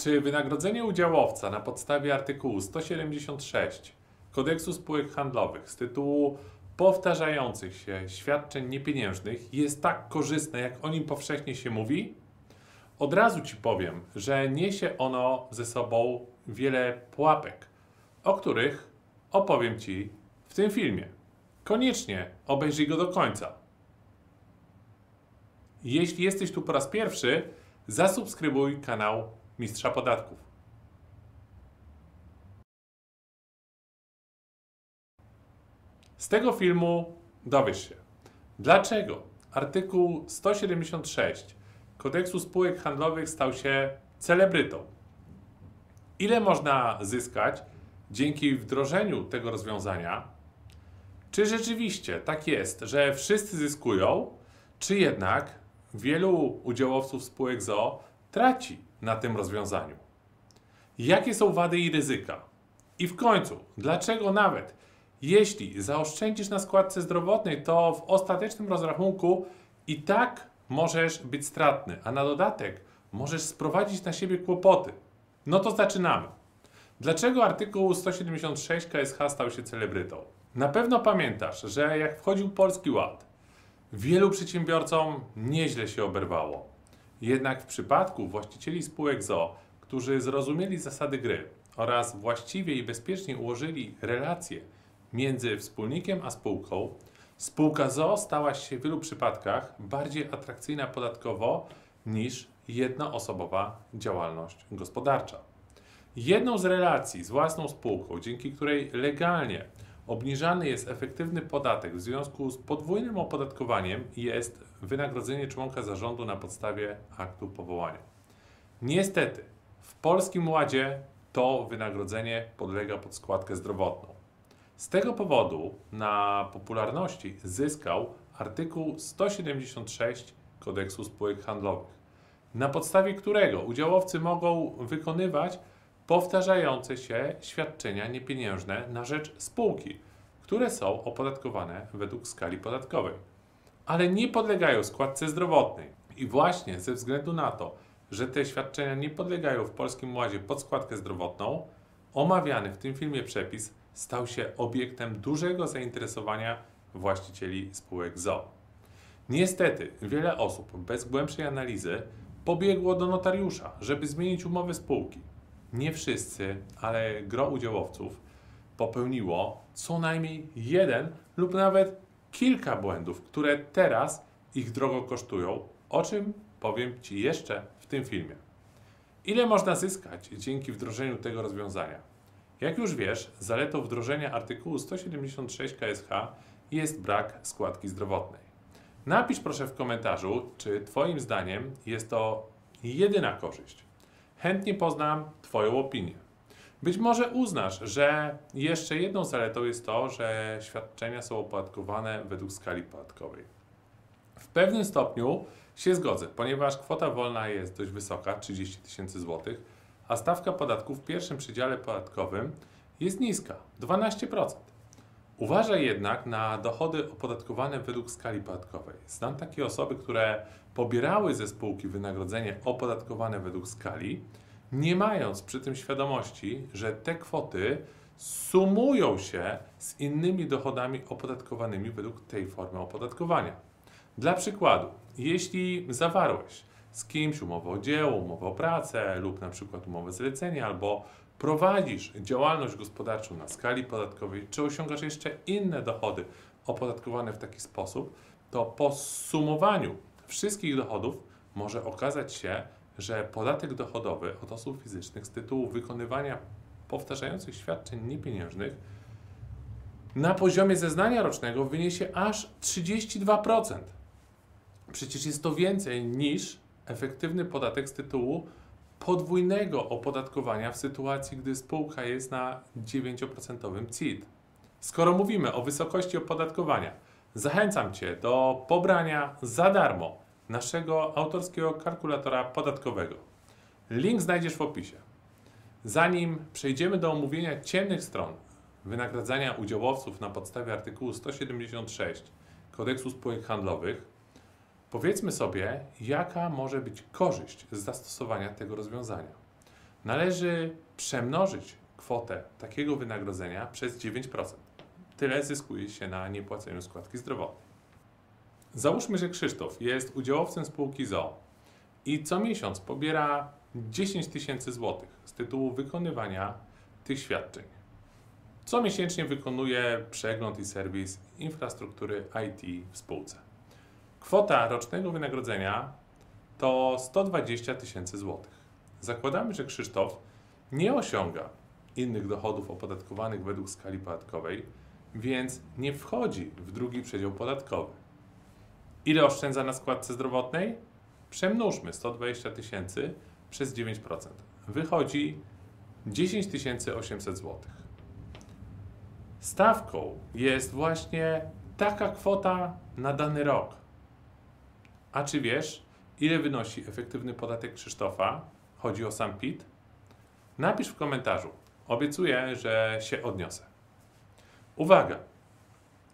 Czy wynagrodzenie udziałowca na podstawie artykułu 176 Kodeksu Spółek Handlowych z tytułu powtarzających się świadczeń niepieniężnych jest tak korzystne, jak o nim powszechnie się mówi? Od razu Ci powiem, że niesie ono ze sobą wiele pułapek, o których opowiem Ci w tym filmie. Koniecznie obejrzyj go do końca. Jeśli jesteś tu po raz pierwszy, zasubskrybuj kanał Mistrza Podatków. Z tego filmu dowiesz się, dlaczego artykuł 176 Kodeksu Spółek Handlowych stał się celebrytą. Ile można zyskać dzięki wdrożeniu tego rozwiązania? Czy rzeczywiście tak jest, że wszyscy zyskują, czy jednak wielu udziałowców spółek ZO traci na tym rozwiązaniu? Jakie są wady i ryzyka? I w końcu, dlaczego nawet jeśli zaoszczędzisz na składce zdrowotnej, to w ostatecznym rozrachunku i tak możesz być stratny, a na dodatek możesz sprowadzić na siebie kłopoty. No to zaczynamy. Dlaczego artykuł 176 KSH stał się celebrytą? Na pewno pamiętasz, że jak wchodził Polski Ład, wielu przedsiębiorcom nieźle się oberwało. Jednak w przypadku właścicieli spółek ZO, którzy zrozumieli zasady gry oraz właściwie i bezpiecznie ułożyli relacje między wspólnikiem a spółką, spółka ZO stała się w wielu przypadkach bardziej atrakcyjna podatkowo niż jednoosobowa działalność gospodarcza. Jedną z relacji z własną spółką, dzięki której legalnie obniżany jest efektywny podatek w związku z podwójnym opodatkowaniem, jest wynagrodzenie członka zarządu na podstawie aktu powołania. Niestety, w Polskim Ładzie to wynagrodzenie podlega pod składkę zdrowotną. Z tego powodu na popularności zyskał artykuł 176 Kodeksu Spółek Handlowych, na podstawie którego udziałowcy mogą wykonywać powtarzające się świadczenia niepieniężne na rzecz spółki, które są opodatkowane według skali podatkowej, ale nie podlegają składce zdrowotnej. I właśnie ze względu na to, że te świadczenia nie podlegają w Polskim Ładzie pod składkę zdrowotną, omawiany w tym filmie przepis stał się obiektem dużego zainteresowania właścicieli spółek ZO. Niestety, wiele osób bez głębszej analizy pobiegło do notariusza, żeby zmienić umowę spółki. Nie wszyscy, ale gro udziałowców popełniło co najmniej jeden lub nawet kilka błędów, które teraz ich drogo kosztują, o czym powiem Ci jeszcze w tym filmie. Ile można zyskać dzięki wdrożeniu tego rozwiązania? Jak już wiesz, zaletą wdrożenia artykułu 176 KSH jest brak składki zdrowotnej. Napisz proszę w komentarzu, czy Twoim zdaniem jest to jedyna korzyść. Chętnie poznam Twoją opinię. Być może uznasz, że jeszcze jedną zaletą jest to, że świadczenia są opodatkowane według skali podatkowej. W pewnym stopniu się zgodzę, ponieważ kwota wolna jest dość wysoka 30 tysięcy złotych a stawka podatku w pierwszym przydziale podatkowym jest niska 12%. Uważaj jednak na dochody opodatkowane według skali podatkowej. Znam takie osoby, które pobierały ze spółki wynagrodzenie opodatkowane według skali, nie mając przy tym świadomości, że te kwoty sumują się z innymi dochodami opodatkowanymi według tej formy opodatkowania. Dla przykładu, jeśli zawarłeś z kimś umowę o dzieło, umowę o pracę lub na przykład umowę zlecenia, albo prowadzisz działalność gospodarczą na skali podatkowej, czy osiągasz jeszcze inne dochody opodatkowane w taki sposób, to po sumowaniu wszystkich dochodów może okazać się, że podatek dochodowy od osób fizycznych z tytułu wykonywania powtarzających świadczeń niepieniężnych na poziomie zeznania rocznego wyniesie aż 32%. Przecież jest to więcej niż efektywny podatek z tytułu podwójnego opodatkowania w sytuacji, gdy spółka jest na 9% CIT. Skoro mówimy o wysokości opodatkowania, zachęcam Cię do pobrania za darmo naszego autorskiego kalkulatora podatkowego. Link znajdziesz w opisie. Zanim przejdziemy do omówienia ciemnych stron wynagradzania udziałowców na podstawie artykułu 176 Kodeksu Spółek Handlowych, Powiedzmy sobie, jaka może być korzyść z zastosowania tego rozwiązania. należy przemnożyć kwotę takiego wynagrodzenia przez 9%. Tyle zyskuje się na niepłaceniu składki zdrowotnej. Załóżmy, że Krzysztof jest udziałowcem spółki ZO i co miesiąc pobiera 10 tysięcy złotych z tytułu wykonywania tych świadczeń. Co miesięcznie wykonuje przegląd i serwis infrastruktury IT w spółce. Kwota rocznego wynagrodzenia to 120 tysięcy złotych. Zakładamy, że Krzysztof nie osiąga innych dochodów opodatkowanych według skali podatkowej, więc nie wchodzi w drugi przedział podatkowy. Ile oszczędza na składce zdrowotnej? Przemnóżmy 120 tysięcy przez 9%. Wychodzi 10 800 zł. Stawką jest właśnie taka kwota na dany rok. A czy wiesz, ile wynosi efektywny podatek Krzysztofa? Chodzi o sam PIT? Napisz w komentarzu. Obiecuję, że się odniosę. Uwaga!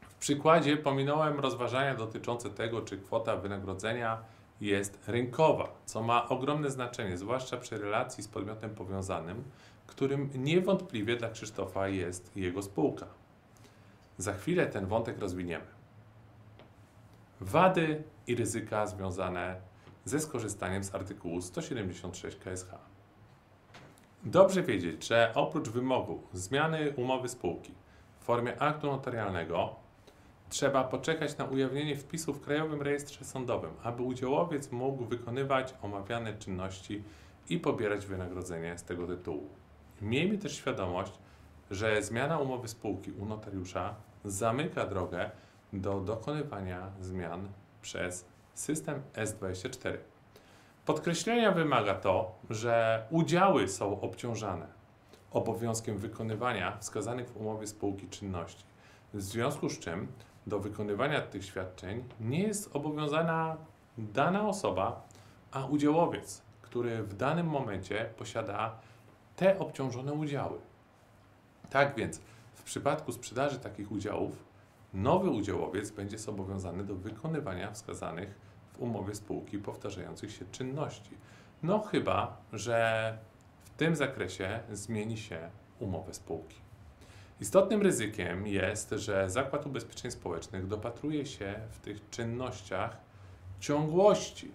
W przykładzie pominąłem rozważania dotyczące tego, czy kwota wynagrodzenia jest rynkowa, co ma ogromne znaczenie, zwłaszcza przy relacji z podmiotem powiązanym, którym niewątpliwie dla Krzysztofa jest jego spółka. Za chwilę ten wątek rozwiniemy. Wady i ryzyka związane ze skorzystaniem z artykułu 176 KSH. Dobrze wiedzieć, że oprócz wymogu zmiany umowy spółki w formie aktu notarialnego trzeba poczekać na ujawnienie wpisu w Krajowym Rejestrze Sądowym, aby udziałowiec mógł wykonywać omawiane czynności i pobierać wynagrodzenie z tego tytułu. Miejmy też świadomość, że zmiana umowy spółki u notariusza zamyka drogę do dokonywania zmian przez system S24. Podkreślenia wymaga to, że udziały są obciążane obowiązkiem wykonywania wskazanych w umowie spółki czynności. W związku z czym do wykonywania tych świadczeń nie jest obowiązana dana osoba, a udziałowiec, który w danym momencie posiada te obciążone udziały. Tak więc w przypadku sprzedaży takich udziałów, nowy udziałowiec będzie zobowiązany do wykonywania wskazanych w umowie spółki powtarzających się czynności. No chyba, że w tym zakresie zmieni się umowę spółki. Istotnym ryzykiem jest, że Zakład Ubezpieczeń Społecznych dopatruje się w tych czynnościach ciągłości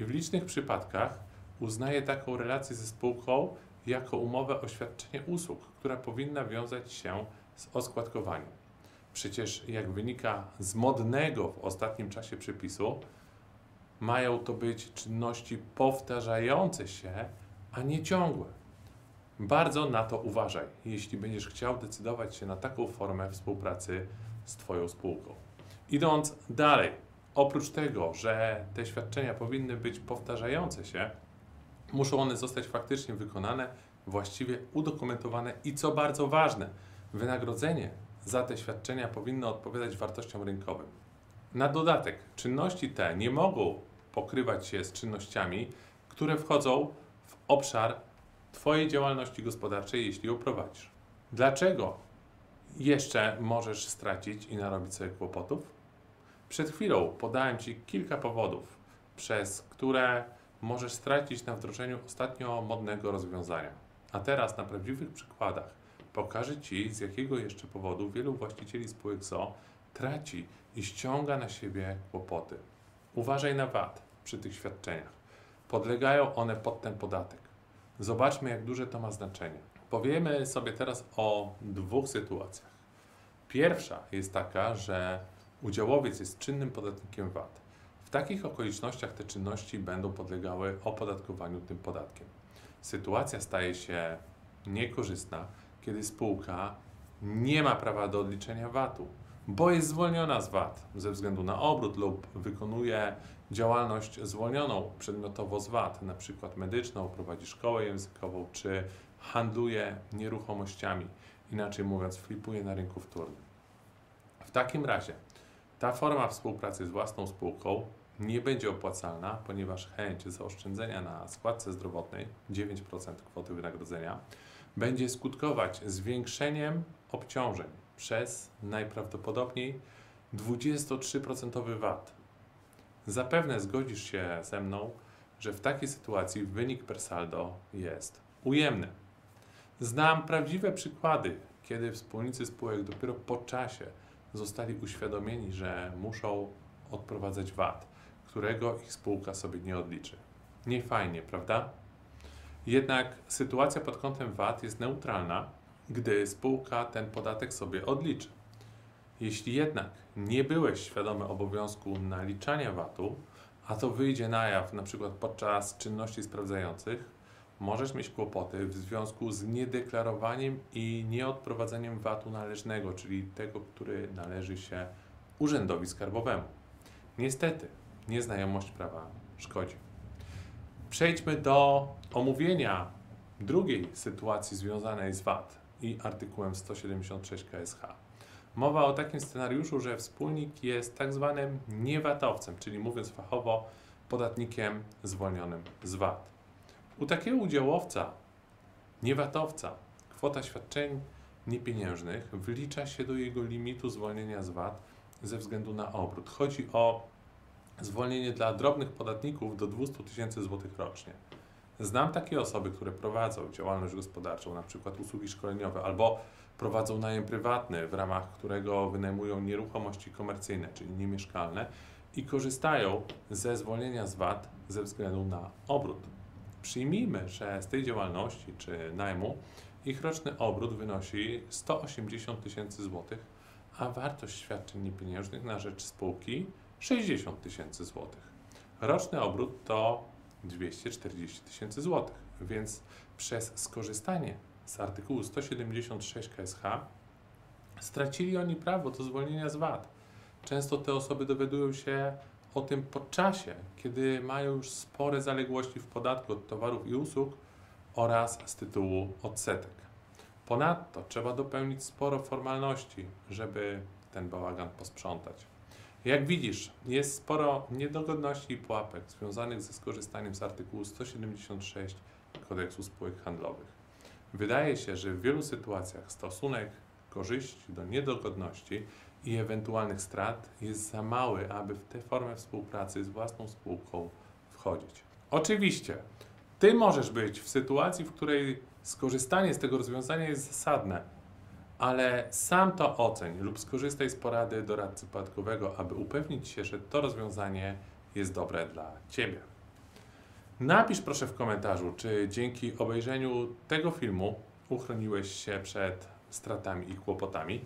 i w licznych przypadkach uznaje taką relację ze spółką jako umowę o świadczenie usług, która powinna wiązać się z oskładkowaniem. Przecież, jak wynika z modnego w ostatnim czasie przepisu, mają to być czynności powtarzające się, a nie ciągłe. Bardzo na to uważaj, jeśli będziesz chciał decydować się na taką formę współpracy z Twoją spółką. Idąc dalej, oprócz tego, że te świadczenia powinny być powtarzające się, muszą one zostać faktycznie wykonane, właściwie udokumentowane i co bardzo ważne, wynagrodzenie za te świadczenia powinno odpowiadać wartościom rynkowym. Na dodatek, czynności te nie mogą pokrywać się z czynnościami, które wchodzą w obszar Twojej działalności gospodarczej, jeśli ją prowadzisz. Dlaczego jeszcze możesz stracić i narobić sobie kłopotów? Przed chwilą podałem Ci kilka powodów, przez które możesz stracić na wdrożeniu ostatnio modnego rozwiązania. A teraz na prawdziwych przykładach pokażę Ci, z jakiego jeszcze powodu wielu właścicieli spółek ZO traci i ściąga na siebie kłopoty. Uważaj na VAT przy tych świadczeniach. Podlegają one pod ten podatek. Zobaczmy, jak duże to ma znaczenie. Powiemy sobie teraz o dwóch sytuacjach. Pierwsza jest taka, że udziałowiec jest czynnym podatnikiem VAT. W takich okolicznościach te czynności będą podlegały opodatkowaniu tym podatkiem. Sytuacja staje się niekorzystna, kiedy spółka nie ma prawa do odliczenia VAT-u, bo jest zwolniona z VAT ze względu na obrót lub wykonuje działalność zwolnioną przedmiotowo z VAT, na przykład medyczną, prowadzi szkołę językową czy handluje nieruchomościami, inaczej mówiąc, flipuje na rynku wtórnym. W takim razie ta forma współpracy z własną spółką nie będzie opłacalna, ponieważ chęć zaoszczędzenia na składce zdrowotnej 9% kwoty wynagrodzenia będzie skutkować zwiększeniem obciążeń przez najprawdopodobniej 23% VAT. Zapewne zgodzisz się ze mną, że w takiej sytuacji wynik per saldo jest ujemne. Znam prawdziwe przykłady, kiedy wspólnicy spółek dopiero po czasie zostali uświadomieni, że muszą odprowadzać VAT, którego ich spółka sobie nie odliczy. Nie fajnie, prawda? Jednak sytuacja pod kątem VAT jest neutralna, gdy spółka ten podatek sobie odliczy. Jeśli jednak nie byłeś świadomy obowiązku naliczania VAT-u, a to wyjdzie na jaw przykład podczas czynności sprawdzających, możesz mieć kłopoty w związku z niedeklarowaniem i nieodprowadzeniem VAT-u należnego, czyli tego, który należy się urzędowi skarbowemu. Niestety, nieznajomość prawa szkodzi. Przejdźmy do omówienia drugiej sytuacji związanej z VAT i artykułem 176 KSH. Mowa o takim scenariuszu, że wspólnik jest tak zwanym niewatowcem, czyli mówiąc fachowo, podatnikiem zwolnionym z VAT. U takiego udziałowca, niewatowca, kwota świadczeń niepieniężnych wlicza się do jego limitu zwolnienia z VAT ze względu na obrót. Chodzi o zwolnienie dla drobnych podatników do 200 tysięcy złotych rocznie. Znam takie osoby, które prowadzą działalność gospodarczą, na przykład usługi szkoleniowe, albo prowadzą najem prywatny, w ramach którego wynajmują nieruchomości komercyjne, czyli niemieszkalne i korzystają ze zwolnienia z VAT ze względu na obrót. Przyjmijmy, że z tej działalności czy najmu ich roczny obrót wynosi 180 tysięcy złotych, a wartość świadczeń niepieniężnych na rzecz spółki 60 tysięcy złotych. Roczny obrót to 240 tysięcy złotych, więc przez skorzystanie z artykułu 176 KSH stracili oni prawo do zwolnienia z VAT. Często te osoby dowiadują się o tym po czasie, kiedy mają już spore zaległości w podatku od towarów i usług oraz z tytułu odsetek. Ponadto trzeba dopełnić sporo formalności, żeby ten bałagan posprzątać. Jak widzisz, jest sporo niedogodności i pułapek związanych ze skorzystaniem z artykułu 176 Kodeksu Spółek Handlowych. Wydaje się, że w wielu sytuacjach stosunek korzyści do niedogodności i ewentualnych strat jest za mały, aby w tę formę współpracy z własną spółką wchodzić. Oczywiście, ty możesz być w sytuacji, w której skorzystanie z tego rozwiązania jest zasadne, ale sam to oceń lub skorzystaj z porady doradcy podatkowego, aby upewnić się, że to rozwiązanie jest dobre dla Ciebie. Napisz proszę w komentarzu, czy dzięki obejrzeniu tego filmu uchroniłeś się przed stratami i kłopotami.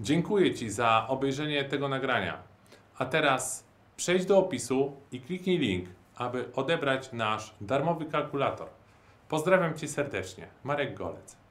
Dziękuję Ci za obejrzenie tego nagrania. A teraz przejdź do opisu i kliknij link, aby odebrać nasz darmowy kalkulator. Pozdrawiam Cię serdecznie. Marek Golec.